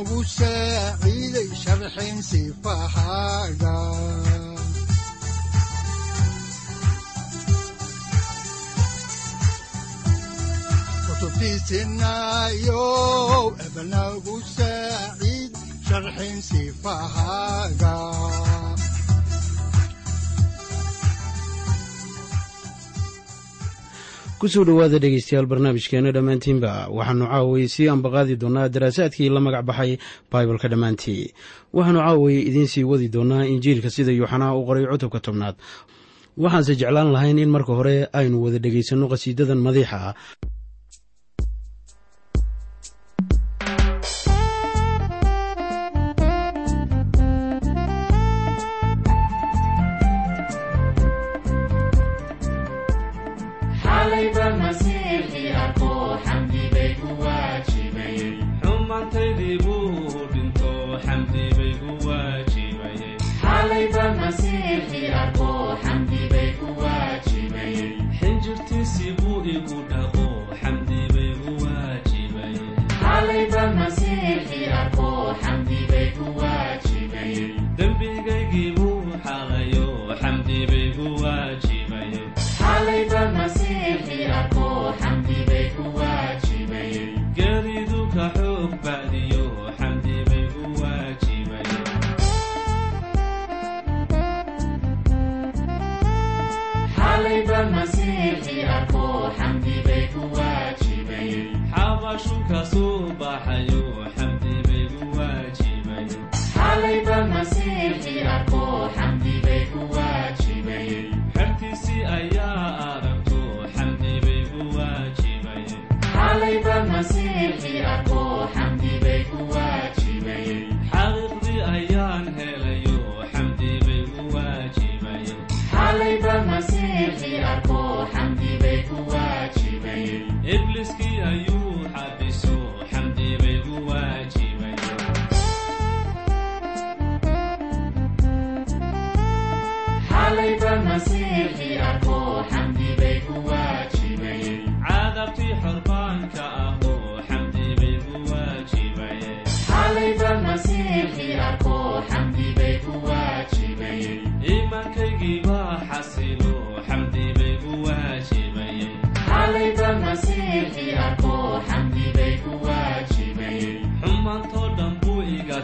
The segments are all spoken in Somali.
udanogu saaciiday sharxin sifahaaga kutubtiisinayow ebanagu saaciid sharxin sifahaaga ku soo dhowaada dhegeystayaal barnaamijkeena dhammaantiinba waxaanu caaway sii ambaqaadi doonaa daraasaadkii la magac baxay baibalka dhammaantii. Waxaanu caaway idiin sii wadi doonaa injiilka sida yuuxanaa u qoray cutubka tobnaad. Waxaanse jeclaan lahayn in marka hore aynu wada dhegaysanno qhasiidadan madiixa. ah aalayba masiixiya kooxan dhibay ku waajibayn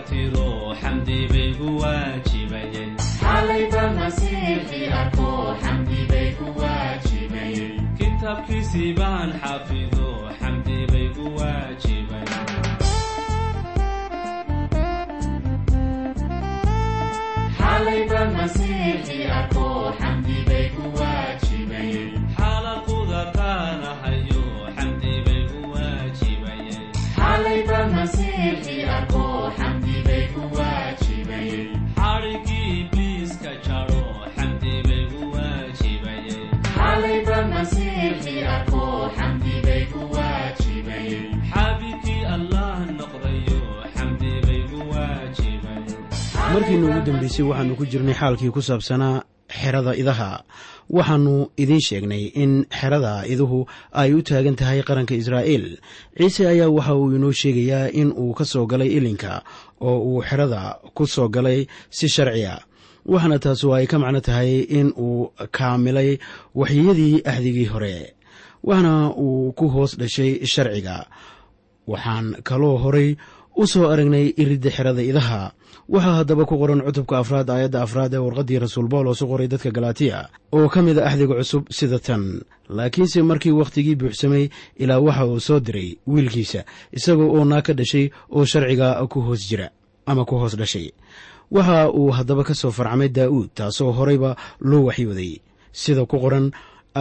tiro xamdi bay gu waajibayeen xalayba masiixii arko xamdi bay ku waajibayeen kitaabkiisii baan xaafido xamdi bay gu waajibayeen xalayba masiixii arko markiinu ugu dambeysay waxaannu ku jirnay xaalkii ku saabsanaa xerada idaha. Waxaannu idiin sheegnay in xerada iduhu ay u taagan tahay qaranka israa'iil. Ciise ayaa waxa uu inoo sheegayaa in uu ka soo galay ilinka oo uu xerada ku soo galay si sharciya. Waxaana taasu ay ka macno tahay in uu kaamilay waxyiyadii ahdigii hore. Waxaana uu ku hoos dhashay sharciga. Waxaan kaloo horay u soo aragnay iridda xerada idaha. Waxaa haddaba ku qoran cutubka afraad aayadda afraad ee warqaddii rasuul bawlos u qoray dadka galaatiya oo ka mid a axdiga cusub sida tan. Laakiinse markii wakhtigii buuxsamay ilaa waxa uu soo diray wiilkiisa isagoo oo naa ka dhashay oo sharciga ku hoos jira ama ku hoos dhashay. Waxa uu haddaba ka soo farcamay daa'uud taasoo horeyba loo waxyooday. Sida ku qoran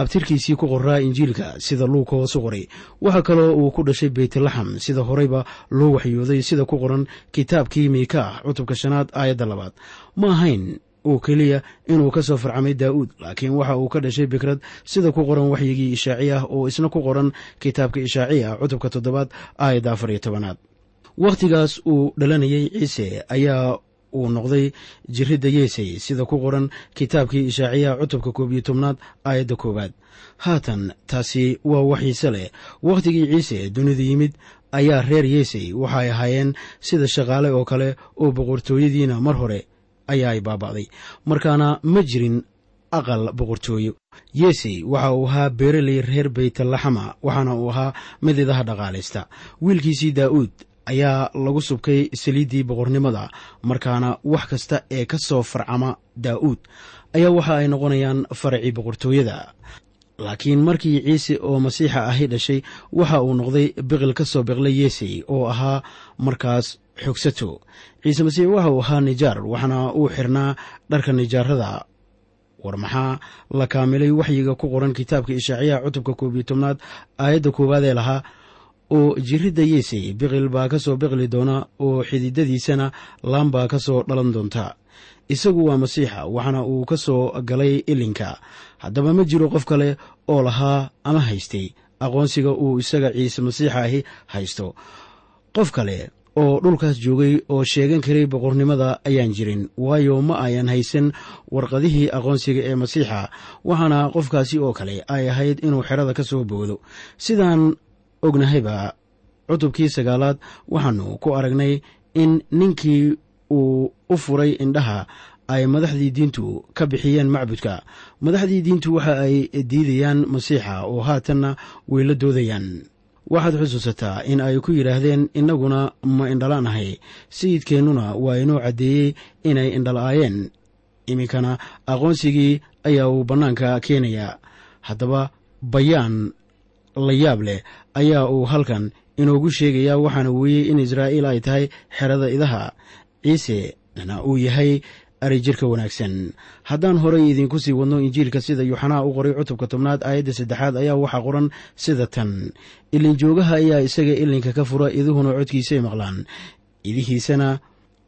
abtirkiisii ku qoraa injiilka sida luuka hoosu qoray. Waxaa kaloo uu ku dhashay beytlaxam sida horeyba loo waxyooday sida ku qoran kitaabkii miikaah cutubka shanaad aayadda labaad. Ma ahayn oo keliya inuu ka soo farcamay daa'uud laakiin waxa uu ka dhashay bikrad sida ku qoran waxyigii ishaaciya oo isna ku qoran kitaabka ishaaciya cutubka toddobaad aayadda afar iyo tobanaad. Wakhtigaas uu dhalanayay ciise ayaa uu noqday jiridda yeesay. Sida ku qoran kitaabkii ishaaciya cutubka koob iyo tobnaad aayadda koowaad. Haatan taasi waa waxiise leh wakhtigii ciise dunida yimid ayaa reer yeesay. Waxay ahaayeen sida shaqaale oo kale oo boqortooyadiina mar hore ayaa ay baaba'day. Markaana ma jirin aqal boqortooyo. Yeesey waxa uu ahaa beereley reer beytlaxama waxaana uu ahaa mid idaha dhaqaalaysta wiilkiisii daa'uud ayaa lagu subkay saliiddii boqornimada markaana wax kasta ee ka soo farcama daa'uud ayaa waxa ay noqonayaan faracii boqortooyada. Laakiin markii ciise oo masiixa ahi dhashay waxa uu noqday biqil ka soo biqlay yeesey oo ahaa markaas xogsato. Ciise masiix waxa uu ahaa nijaar waxaana uu xirnaa dharka nijaarada. War maxaa la kaamilay waxyiga ku qoran kitaabka ishaaciyaha cutubka koob iyo tobnaad aayadda koowaad ee lahaa oo jiridda yeesey biqil baa ka soo biqli doona oo xididadiisana laan baa ka soo dhalan doonta. Isagu waa masiixa waxaana uu ka soo galay ilinka haddaba ma jiro qof kale oo lahaa ama haystay. Aqoonsiga uu isaga ciise masiixa ahi haysto. Qof kale oo dhulkaas joogay oo sheegan karay boqornimada ayaan jirin. Waayo ma ayan haysan warqadihii aqoonsiga ee masiixa waxaana qofkaasi oo kale ay ahayd inuu xerada ka soo boodo. Sidaan ognahayba cutubkii sagaalaad waxaanu ku aragnay in ninkii uu u furay indhaha ay madaxdii diintu ka bixiyeen macbudka. Madaxdii diintu waxa ay diidayaan masiixa oo haatanna way la doodayaan. Waxaad xusuusataa in ay ku yidhaahdeen innaguna ma indhala'nahay sayidkeennuna waa inoo caddeeyey inay indhala'aayeen iminkana aqoonsigii ayaa uu bannaanka keenayaa. Haddaba bayaan la yaab leh ayaa uu halkan inoogu sheegayaa waxaana weeyey in israa'iil ay tahay xerada idaha. Ciisena uu yahay arijirka wanaagsan. Haddaan horey idinku sii wadno injiilka sida yuuxanaa u qoray cutubka tobnaad aayadda saddexaad ayaa waxaa qoran sida tan. Ilinjoogaha ayaa isaga ilinka ka fura iduhuna codkiisay maqlaan. Idihiisana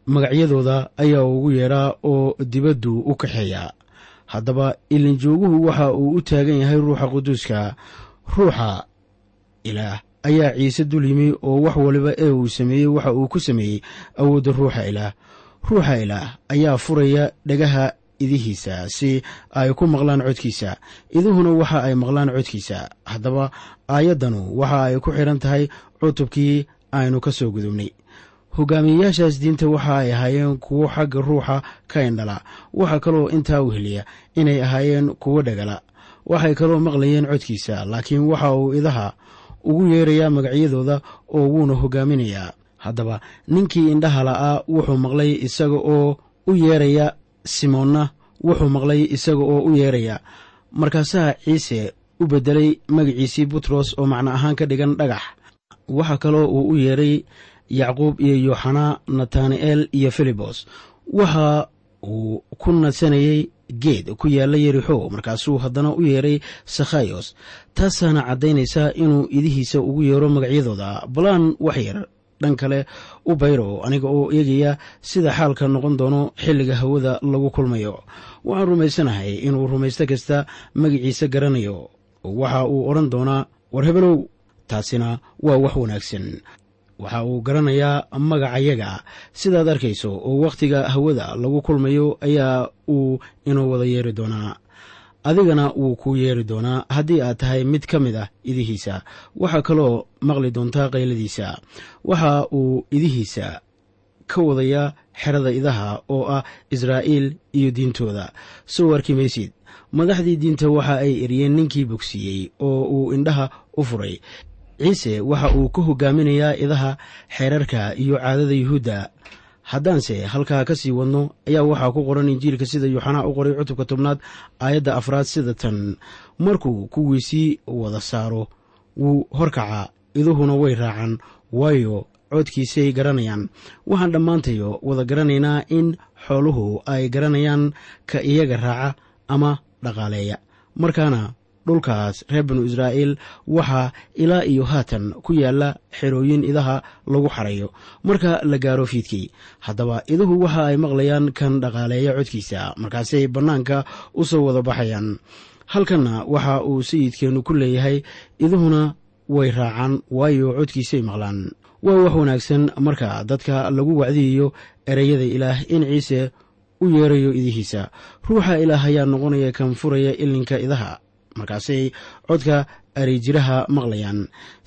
magacyadooda ayaa ugu yeedhaa oo dibaddu u kaxeeya. Haddaba ilinjooguhu waxa uu u taagan yahay ruuxa quduuska. Ruuxa ilaah. Ayaa ciise dul yimi oo wax waliba ee uu sameeyey waxa uu ku sameeyey awoodda ruuxa ilaah. Ruuxa ilaah ayaa furaya dhagaha idihiisa si ay ku maqlaan codkiisa. Iduhuna waxa ay maqlaan codkiisa. Haddaba aayaddanu waxa ay ku xidhan tahay cutubkii aynu ka soo gudubnay. Hogaamiyeyaashaas diinta waxa ay ahaayeen kuwo xagga ruuxa ka indhala. Waxaa kaloo intaa u heliya inay ahaayeen kuwo dhagala. Waxay kaloo maqlayeen codkiisa laakiin waxa uu idaha ugu yeerayaa magacyadooda oo wuuna hogaaminayaa. Haddaba ninkii indhaha la'aa wuxuu maqlay isaga oo u yeeraya simoonna wuxuu maqlay isaga oo u yeeraya. Markaasaa ciise u beddelay magaciisii butros oo macno ahaan ka dhigan dhagax. Waxaa kaloo uu u yeeray yacquub iyo yooxanaa natanael iyo filibos. Waxa uu ku nadsanayey geed ku yaalla yerixo. Markaasuu haddana u yeeray sakhayos. Taasaana caddaynaysaa inuu idihiisa ugu yeero magacyadooda. Balaan wax yar dhan kale u bayro aniga oo eegaya sida xaalka noqon doono xilliga hawada lagu kulmayo. Waxaan rumaysanahay inuu rumaysto kasta magiciisa garanayo. Waxa uu odhan doonaa war hebelow taasina waa wax wanaagsan waxa uu garanayaa magacayaga sidaad arkayso oo wakhtiga hawada lagu kulmayo ayaa uu inoo wada yeeri doonaa. Adigana wuu kuu yeeri doonaa haddii aad tahay mid ka mid ah idihiisa. Waxaa kaloo maqli doontaa qayladiisa. Waxa uu idihiisa ka wadayaa xerada idaha oo ah israa'iil iyo diintooda. Soo arki maysid madaxdii diinta waxa ay eryeen ninkii bogsiiyey oo uu indhaha u furay ciise waxa uu ka hogaaminayaa idaha xeerarka iyo caadada yuhuudda. Haddaanse halkaa ka sii wadno ayaa waxaa ku qoran injiilka sida yuuxanaa u qoray cutubka tobnaad aayadda afraad sida tan. Markuu kuwiisii wada saaro wuu horkacaa iduhuna way raacaan waayo codkiisay garanayaan. Waxaan dhammaantayo wada garanaynaa in xooluhu ay garanayaan ka iyaga raaca ama dhaqaaleeya. Markaana dhulkaas reer banu israa'iil waxaa ilaa iyo haatan ku yaalla xerooyin idaha lagu xarayo. Marka la gaaro fiidkii haddaba iduhu waxa ay maqlayaan kan dhaqaaleeya codkiisa markaasay bannaanka u soo wada baxayaan. Halkanna waxa uu sayidkeennu ku leeyahay iduhuna way raacaan waayo codkiisay maqlaan. Waa wax wanaagsan marka dadka lagu wacdiyayo ereyada ilaah in ciise u yeerayo idihiisa. Ruuxa ilaah ayaa noqonaya kan furaya ilinka idaha markaasay codka arijiraha maqlayaan.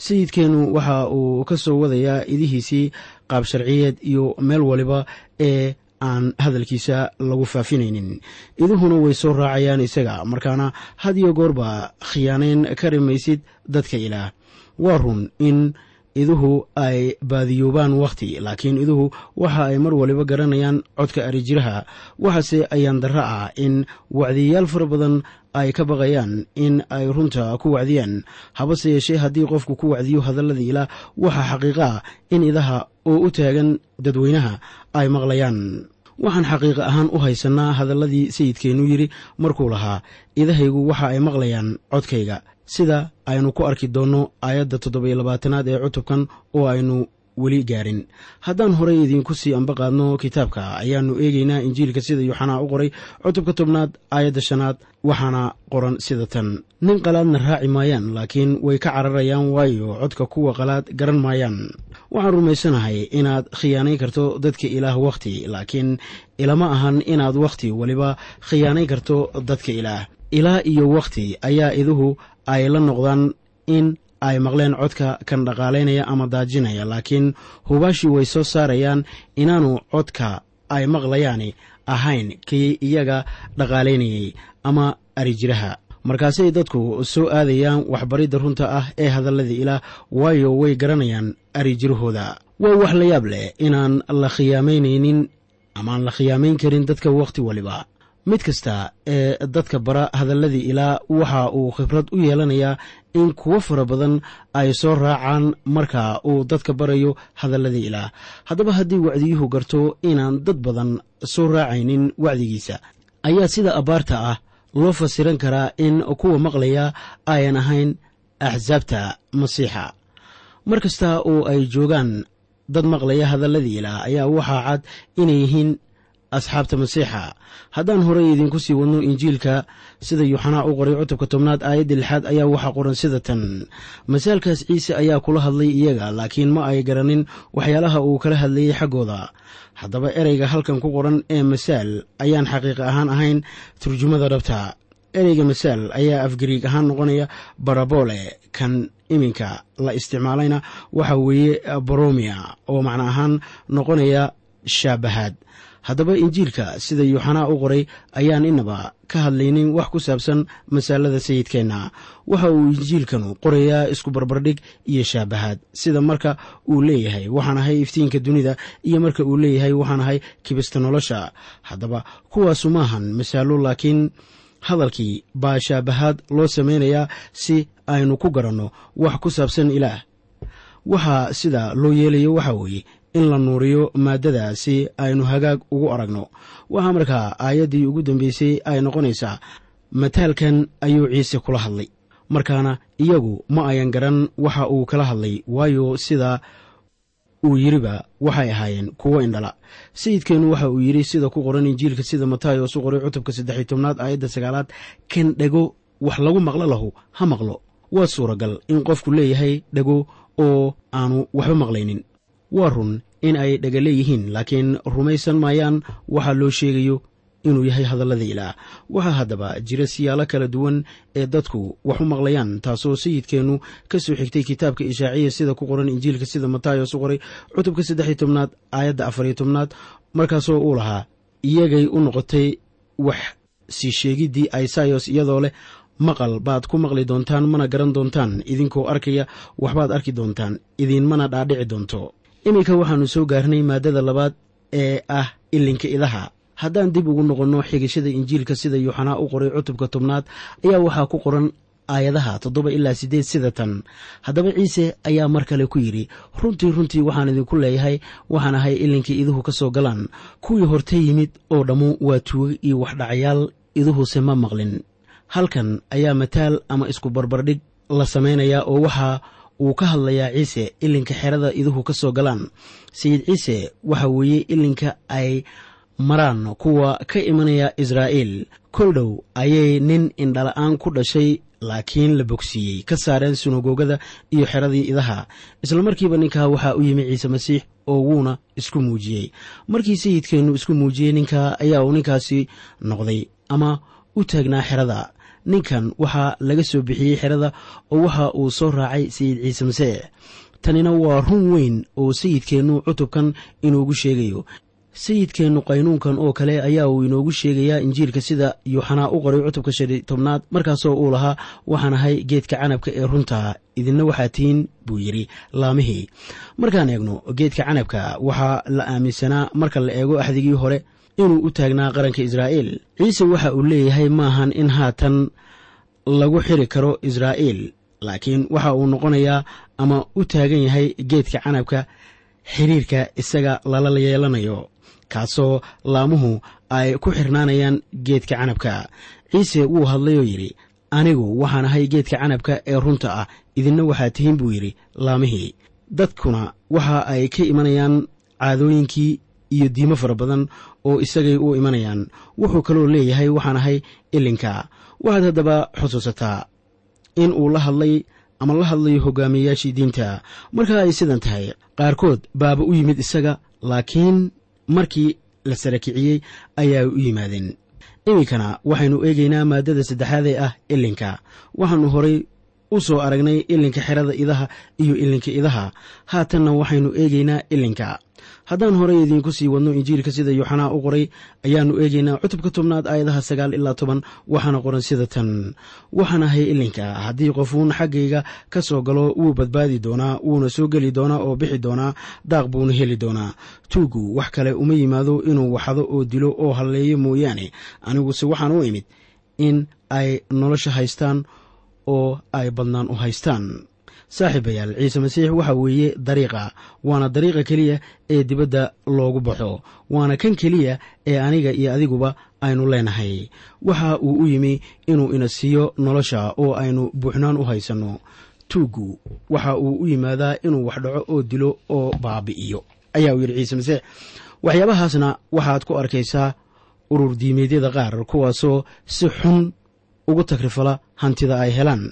Sayidkeennu waxa uu ka soo wadayaa idihiisii qaab sharciyeed iyo meel waliba ee aan hadalkiisa lagu faafinaynin. Iduhuna way soo raacayaan isaga markaana had iyo goorba khiyaanayn ka rimaysid dadka ilaah. Waa run in iduhu ay baadiyoobaan wakhti laakiin iduhu waxa ay mar waliba garanayaan codka arijiraha waxaase ayaan darro ah in wacdiyayaal fara badan ay ka baqayaan in ay runta ku wacdiyaan. Habase yeeshee haddii qofku ku wacdiyo hadalladii ilaah waxaa xaqiiqa ah in idaha oo u taagan dadweynaha ay maqlayaan. Waxaan xaqiiqa ahaan u haysannaa hadalladii sayidkeennu yidhi markuu lahaa idahaygu waxa ay maqlayaan codkayga sida aynu ku arki doonno aayadda toddobiyo labaatanaad ee cutubkan oo aynu weli gaarin. Haddaan horey idiinku sii ambaqaadno kitaabka ayaannu eegaynaa injiilka sida yuuxanaa u qoray cutubka tobnaad aayadda shanaad waxaana qoran sida tan. Nin qalaadna raaci maayaan laakiin way ka cararayaan waayo codka kuwa qalaad garan maayaan. Waxaan rumaysanahay inaad khiyaanayn karto dadka ilaah wakhti laakiin ilama ahan inaad wakhti weliba khiyaanayn karto dadka ilaah. Ilaa iyo wakhti ayaa iduhu ay la noqdaan in ay maqleen codka kan dhaqaalaynaya ama daajinaya laakiin hubaashii way soo saarayaan inaanu codka ay maqlayaani ahayn kii iyaga dhaqaalaynayay ama arijiraha. Markaasay dadku soo aadayaan waxbaridda runta ah ee hadalladii ilaah waayo way garanayaan arijirahooda. Waa wax la yaab leh inaan la khiyaamaynaynin amaaan la khiyaamayn karin dadka wakhti waliba mid kasta ee dadka bara hadalladii ilaa waxa uu khibrad u yeelanayaa in kuwo fara badan ay soo raacaan marka uu dadka barayo hadalladii ilaah haddaba haddii wacdiyuhu garto inaan dad badan soo raacaynin wacdigiisa ayaa sida abbaarta ah loo fasiran karaa in kuwa maqlaya ayan ahayn axsaabta masiixa. Mar kasta oo ay joogaan dad maqlaya hadalladii ilaah ayaa waxaa cad inay yihiin asxaabta masiixa. Haddaan horey idinku sii wadno injiilka sida yuuxanaa u qoray cutubka tobnaad aayadda lixaad ayaa waxaa qoran sida tan. Masaalkaas ciise ayaa kula hadlay iyaga laakiin ma ay garanin waxyaalaha uu kala hadlayay xaggooda. Haddaba ereyga halkan ku qoran ee masaal ayaan xaqiiqa ahaan ahayn turjumada dhabta. Ereyga masaal ayaa afgariig ahaan noqonaya barabole kan iminka la isticmaalayna waxa weeye boromia oo macno ahaan noqonaya shaabahaad haddaba injiilka sida yuuxanaa u qoray ayaan inaba ka hadlaynin wax ku saabsan masaalada sayidkeenna. Waxa uu injiilkanu qorayaa isku barbardhig iyo shaabahaad. Sida marka uu leeyahay waxaan ahay iftiinka dunida iyo marka uu leeyahay waxaan ahay kibista nolosha. Haddaba kuwaasu maahan masaalo laakiin hadalkii baa shaabahaad loo samaynayaa si aynu ku garanno wax ku saabsan ilaah. Waxaa sida loo yeelayo waxaa weeye in la nuuriyo maaddada si aynu hagaag ugu aragno. Waxaa markaa aayaddii ugu dambeysay ay noqonaysaa mataalkan ayuu ciise kula hadlay. Markaana iyagu ma ayan garan waxa uu kala hadlay waayo sida uu yidriba waxay ahaayeen kuwo indhala. Sayidkeennu waxa uu yidhi sida ku qoran injiilka sida matayos u qoray cutubka saddexiy tobnaad aayadda sagaalaad kan dhego wax lagu maqlo lahu ha maqlo. Waa suuragal in qofku leeyahay dhego oo aanu waxba maqlaynin waa run in ay dhega leeyihiin laakiin rumaysan maayaan waxaa loo sheegayo inuu yahay hadallada ilaah waxaa haddaba jira siyaalo kala duwan ee dadku wax u maqlayaan taasoo sayidkeennu ka soo xigtay kitaabka ishaaciya sida ku qoran injiilka sida matayos u qoray cutubka saddexiy tobnaad aayadda afariyo tobnaad markaasoo uu lahaa iyagay u noqotay wax sii sheegiddii aisayos iyadoo leh maqal baad ku maqli doontaan mana garan doontaan idinkoo arkaya waxbaad arki doontaan idiinmana dhaadhici doonto iminka waxaannu soo gaarnay maaddada labaad ee ah ilinka idaha. Haddaan dib ugu noqonno xigashada injiilka sida yuuxanaa u qoray cutubka tobnaad ayaa waxaa ku qoran aayadaha toddoba ilaa siddeed sida tan. Haddaba ciise ayaa mar kale ku yidhi runtii runtii waxaan idinku leeyahay waxaan ahay ilinkii iduhu ka soo galaan. Kuwii horte yimid oo dhammu waa tuugo iyo waxdhacayaal iduhuse ma maqlin. Halkan ayaa mataal ama isku barbardhig la samaynayaa oo waxa uu ka hadlayaa ciise ilinka xerada iduhu ka soo galaan. Sayid ciise waxa weeye ilinka ay maraan kuwa ka imanaya israa'iil. Kol dhow ayay nin indhala-aan ku dhashay laakiin la bogsiiyey ka saareen sunagoogada iyo xeradii idaha. Isla markiiba ninkaa waxaa u yimi ciise masiix oo wuuna isku muujiyey. Markii sayidkeennu isku muujiyey ninkaa ayaa uu ninkaasi noqday ama u taagnaa xerada ninkan waxaa laga soo bixiyey xerada oo waxa uu soo raacay sayid ciise masiix tanina waa run weyn oo sayidkeennu cutubkan inuugu sheegayo. Sayidkeennu qaynuunkan oo kale ayaa uu inoogu sheegayaa injiilka sida yuuxanaa u qoray cutubka shan tobnaad markaasoo uu lahaa waxaan ahay geedka canabka ee runta idinna waxaa tihiin buu yidhi laamihii. Markaan eegno geedka canabka waxaa la aaminsanaa marka la eego axdigii hore inuu u taagnaa qaranka israa'iil. Ciise waxa uu leeyahay maahan in haatan lagu xiri karo israa'iil. Laakiin waxa uu noqonayaa ama u taagan yahay geedka canabka xiriirka isaga lala yeelanayo kaasoo laamuhu ay ku xirnaanayaan geedka canabka. Ciise wuu hadlayoo yidhi anigu waxaan ahay geedka canabka ee runta ah idinna waxaa tihiin buu yidhi laamihii. Dadkuna waxa ay ka imanayaan caadooyinkii iyo diimo fara badan oo isagay u imanayaan. Wuxuu kaloo leeyahay waxaan ahay ilinka waxaad haddaba xusuusataa in uu la hadlay ama la hadlayo hogaamiyeyaashii diinta. Marka ay sidan tahay qaarkood baaba u yimid isaga laakiin markii la sarakiciyey ayaa u yimaadeen. Iminkana waxaynu eegaynaa maaddada saddexaad ee ah ilinka waxaannu horay u soo aragnay ilinka xerada idaha iyo ilinka idaha. Haatanna waxaynu eegaynaa ilinka haddaan horey idiinku sii wadno injiilka sida yuuxanaa u qoray ayaannu eegaynaa cutubka tobnaad aayadaha sagaal ilaa toban waxaana qoran sida tan. Waxaan ahay ilinka haddii qofuun xaggayga ka soo galo wuu badbaadi doonaa wuuna soo geli doonaa oo bixi doonaa daaq buuna heli doonaa. Tuugu wax kale uma yimaado inuu waxdo oo dilo oo halleeyo mooyaane. Aniguse waxaan u imid in ay nolosha haystaan oo ay badnaan u haystaan saaxiibayaal ciise masiix waxa weeye dariiqa waana dariiqa keliya ee dibadda loogu baxo waana kan keliya ee aniga iyo adiguba aynu leenahay. Waxa uu u yimi inuu ina siiyo nolosha oo aynu buuxnaan u haysanno. Tuuggu waxa uu u yimaadaa inuu wax dhaco oo dilo oo baabi'iyo. Ayaa uu yidhi ciise masiix waxyaabahaasna waxaad ku arkaysaa urur diimeedyada qaar kuwaasoo si xun ugu takrifala hantida ay helaan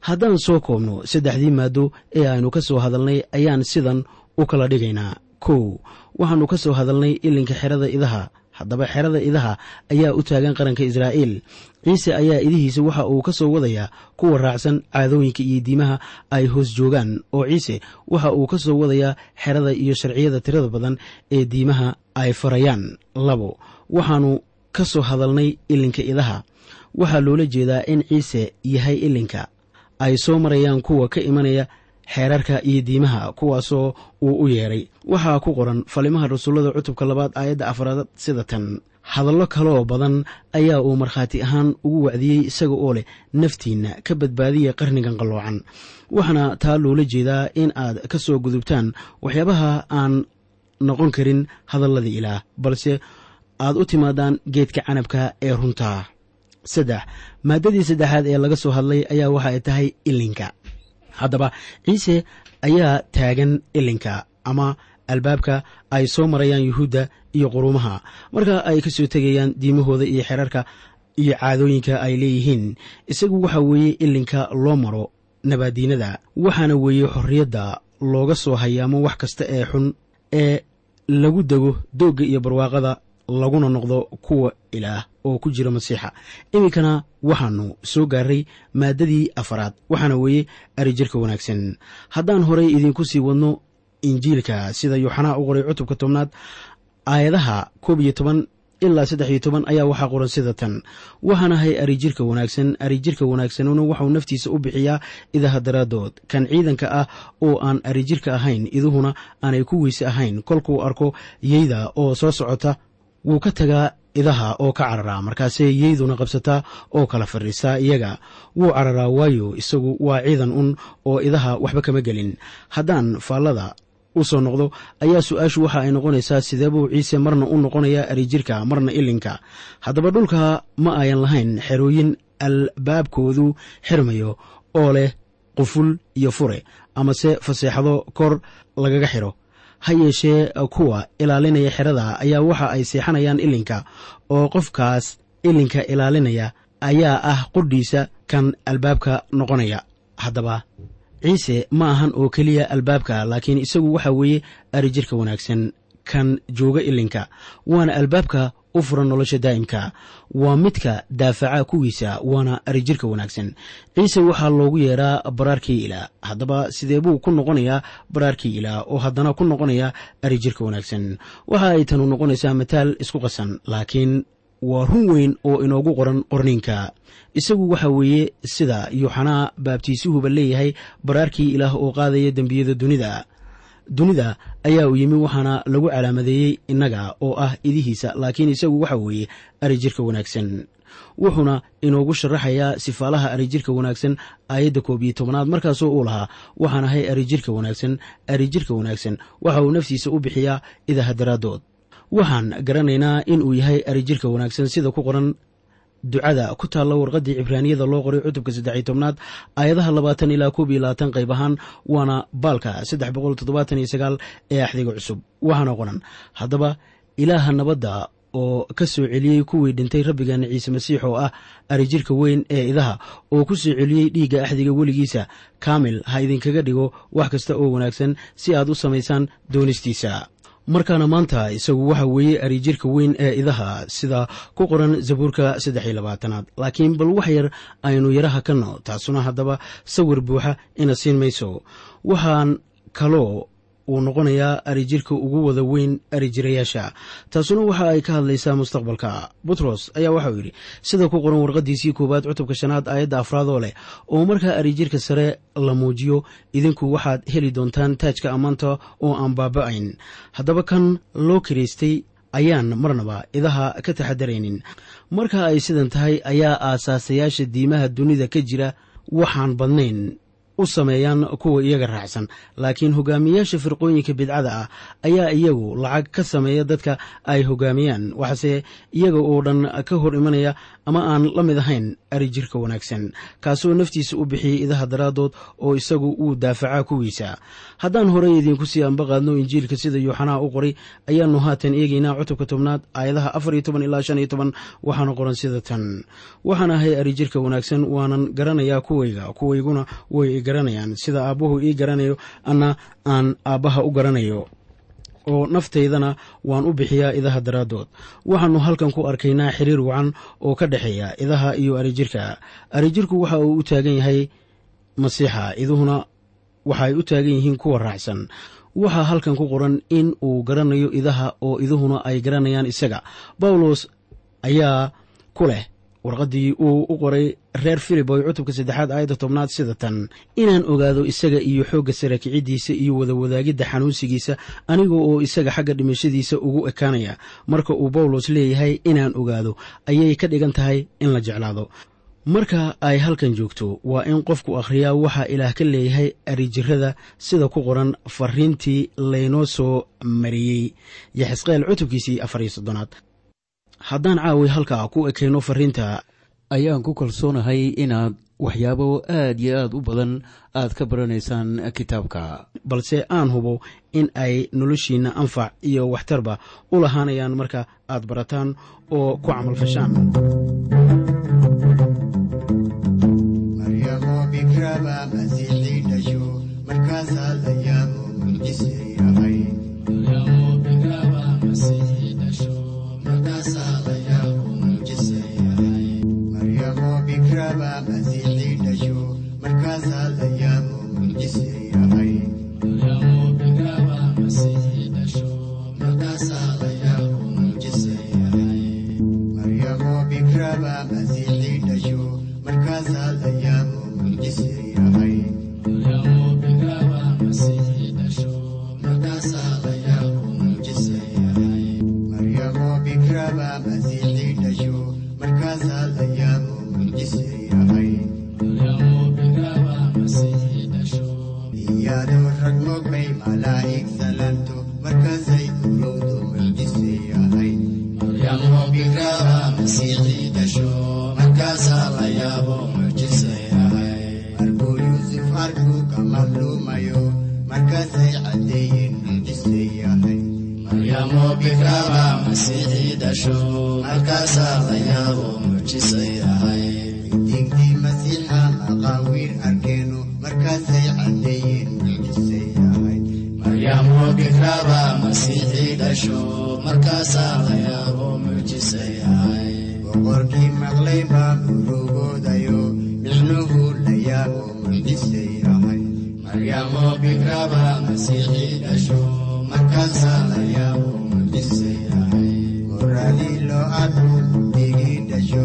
haddaan soo koobno saddexdii maaddo ee aynu ka soo hadalnay ayaan sidan u kala dhigaynaa. Kow waxaannu ka soo hadalnay ilinka xerada idaha. Haddaba xerada idaha ayaa u taagan qaranka israa'iil. Ciise ayaa idihiisa waxa uu ka soo wadayaa kuwa raacsan caadooyinka iyo diimaha ay hoos joogaan oo ciise waxa uu ka soo wadayaa xerada iyo sharciyada tirada badan ee diimaha ay farayaan. Labo waxaannu ka soo hadalnay ilinka idaha. Waxaa loola jeedaa in ciise yahay ilinka ay soo marayaan kuwa ka imanaya xeerarka iyo diimaha kuwaasoo uu u yeedhay waxaa ku qoran falimaha rasuullada cutubka labaad aayadda afraad sida tan. Hadallo kaloo badan ayaa uu markhaati ahaan ugu wacdiyey isaga oo leh naftiinna ka badbaadiya qarnigan qalloocan. Waxaana taa loola jeedaa in aad ka soo gudubtaan waxyaabaha aan noqon karin hadalladii ilaah balse aad u timaadaan geedka canabka ee runta saddex. Maaddadii saddexaad ee laga soo hadlay ayaa waxa ay tahay ilinka haddaba ciise ayaa taagan ilinka ama albaabka ay soo marayaan yuhuudda iyo quruumaha marka ay ka soo tegayaan diimahooda iyo xerarka iyo caadooyinka ay leeyihiin isagu waxa weeye ilinka loo maro nabaadiinada waxaana weeye xorriyadda looga soo hayaamo wax kasta ee xun ee lagu dego doogga iyo barwaaqada laguna noqdo kuwa ilaah oo ku jira masiixa. Iminkana waxaanu soo gaaray maaddadii afaraad waxaana weeye arijirka wanaagsan. Haddaan horey idiinku sii wadno injiilka sida yuuxanaa u qoray cutubka tobnaad aayadaha koob iyo toban ilaa saddex iyo toban ayaa waxaa qoran sida tan. Waxaanahay arijirka wanaagsan arijirka wanaagsanuna waxau naftiisa u bixiyaa idaha daraaddood. Kan ciidanka ah oo aan arijirka ahayn iduhuna aanay ku weyse ahayn. Kolkuu arko yeyda oo soo socota wuu ka tagaa idaha oo ka cararaa markaasee yeyduna qabsataa oo kala fadhiisaa iyaga wuu cararaa waayo isagu waa ciidan un oo idaha waxba kama gelin. Haddaan faallada u soo noqdo ayaa su'aashu waxa ay noqonaysaa sideebuu ciise marna u noqonayaa arijirka marna ilinka haddaba dhulka ma ayan lahayn xerooyin albaabkoodu xirmayo oo leh quful iyo fure amase faseexado kor lagaga xiro ha yeeshee kuwa ilaalinaya xerada ayaa waxa ay seexanayaan ilinka oo qofkaas ilinka ilaalinaya ayaa ah qudhiisa kan albaabka noqonaya. Haddaba ciise ma ahan oo keliya albaabka laakiin isagu waxa weeye arijirka wanaagsan kan jooga ilinka waana albaabka u furan nolosha daa'imka. Waa midka daafaca kuwiisa waana arijirka wanaagsan. Ciise waxaa loogu yeeraa baraarkii ilaah haddaba sidee buu ku noqonayaa baraarkii ilaah oo haddana ku noqonayaa arijirka wanaagsan? Waxa ay tanu noqonaysaa mataal isku qasan laakiin waa run weyn oo inoogu qoran qorniinka. Isagu waxa weeye sida yuuxanaa baabtiisuhuba leeyahay baraarkii ilaah oo qaadaya dembiyada dunida dunida ayaa u yimi waxaana lagu calaamadeeyey innaga oo ah idihiisa laakiin isagu waxa weeye arijirka wanaagsan. Wuxuuna inoogu sharaxayaa sifaalaha arijirka wanaagsan aayadda koob iyo tobanaad markaasoo uu lahaa waxaan ahay arijirka wanaagsan arijirka wanaagsan waxa uu naftiisa u bixiyaa idaha daraaddood. Waxaan garanaynaa in uu yahay arijirka wanaagsan sida ku qoran ducada. Ku taalla warqaddii cibraaniyada loo qoray cutubka saddex iyo tobnaad aayadaha labaatan ilaa koob iyo labaatan qayb ahaan waana baalka saddex boqol toddobaatan iyo sagaal ee axdiga cusub. Waxaana qoran haddaba ilaaha nabadda oo ka soo celiyey kuwii dhintay rabbigeena ciise masiix oo ah arijirka weyn ee idaha oo ku soo celiyey dhiigga axdiga weligiisa kaamil ha idinkaga dhigo wax kasta oo wanaagsan si aad u samaysaan doonistiisa markaana maanta isagu waxa weeye arijirka weyn ee idaha sida ku qoran zabuurka saddex iyo labaatanaad. Laakiin bal wax yar aynu yaraha kanno taasuna haddaba sawir buuxa ina siin mayso. Waxaan kaloo uu noqonayaa arijirka ugu wada weyn arijirayaasha taasuna waxa ay ka hadlaysaa mustaqbalka. Butros ayaa waxauu yidhi sida ku qoran warqadiisii koowaad cutubka shanaad aayadda afraadoo leh oo markaa arijirka sare la muujiyo idinku waxaad heli doontaan taajka ammaanta oo aan baaba'ayn. Haddaba kan loo kiraystay ayaan marnaba idaha ka taxadaraynin marka ay sidan tahay ayaa aasaasayaasha diimaha dunida ka jira waxaan badnayn u sameeyaan kuwa iyaga raacsan. Laakiin hogaamiyaasha firqooyinka bidcada ah ayaa iyagu lacag ka sameeya dadka ay hogaamiyaan waxaase iyaga oo dhan ka hor imanaya ama aan la mid ahayn arijirka wanaagsan kaasoo naftiisa u bixiyey idaha daraaddood oo isagu uu daafacaa kuwiisa. Haddaan horey idiinku sii ambaqaadno injiilka sida yuuxanaa u qoray ayaannu haatan eegaynaa cutubka tobnaad aayadaha afar iyo toban ilaa shan iyo toban waxaana qoran sida tan. Waxaan ahay arijirka wanaagsan waanan garanayaa kuwayga kuwayguna way garanayaan sida aabbuhu ii garanayo anna aan aabbaha u garanayo. Oo naftaydana waan u bixiyaa idaha daraaddood. Waxaannu halkan ku arkaynaa xiriir wacan oo ka dhexeeya idaha iyo arijirka arijirku waxa uu u taagan yahay masiixa. Iduhuna waxa u taagan yihiin kuwa raacsan. Waxaa halkan ku qoran in uu garanayo idaha oo iduhuna ay garanayaan isaga. Bawlos ayaa ku leh warqaddii uu u qoray reer filiboy cutubka saddexaad aayadda tobnaad sida tan inaan ogaado isaga iyo xoogga sara kicidiisa iyo wada wadaagidda xanuunsigiisa aniga oo isaga xagga dhimashadiisa ugu ekaanaya marka uu bawlos leeyahay inaan ogaado ayay ka dhigan tahay in la jeclaado. Marka ay halkan joogto waa in qofku akhriyaa waxaa ilaah ka leeyahay arijirada sida ku qoran fariintii laynoo soo mariyey. Yaxisqeel cutubkiisii afar iyo soddonaad haddaan caawi halkaa ku ekayno fariinta ayaan ku kalsoonahay inaad waxyaabo aad iyo aad u badan aad ka baranaysaan kitaabka. Balse aan hubo in ay noloshiinna anfac iyo waxtarba u lahaanayaan marka aad barataan oo ku camalfashaan la yaabo mucjise yahay goradii loo arku digii dhasho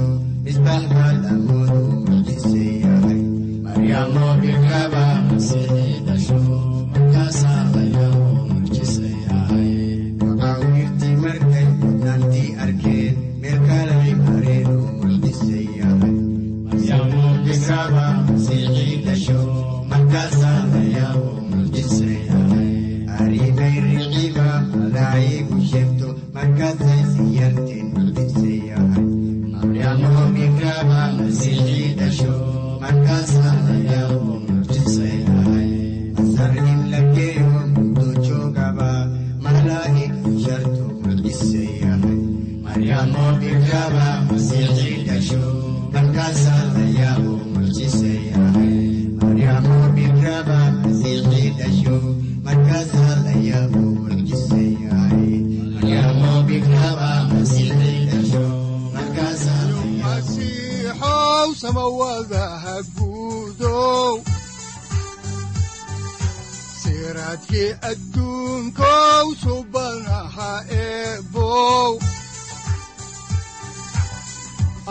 misbax baa lamoodu mucjise yahay maqaawiirtii markay mudnaantii arkeen meel kalay mareen oo mucjise yahay markaasaa la yaabo mucjise yahay arrimay riciba malaa'igu sheegto markaasay siyanteen mucjise yahay markaasaa la yaabo mucjise yahay masar in la geeyo muddo joogaba malaa'igtu shartu mucjise yahay markaasaa la yaabo mucjise yahay maryamo bikraba masiixii dhasho markaasaa la yaabo mucjise yahay maryamo bikraba masiixii dhasho markaasaa la yaabo masiixow samawadaha guudow siraadkii adduunkow subanaha eebow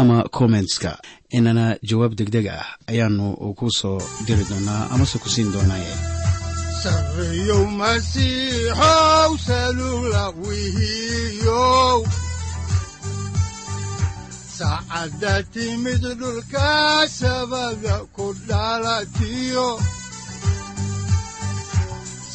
ama kommentska inana jawaab degdeg ah ayaanu ku soo diri doonaa amase ku siin doonaaye saacadda timid dhulka sabada ku dhalatiyo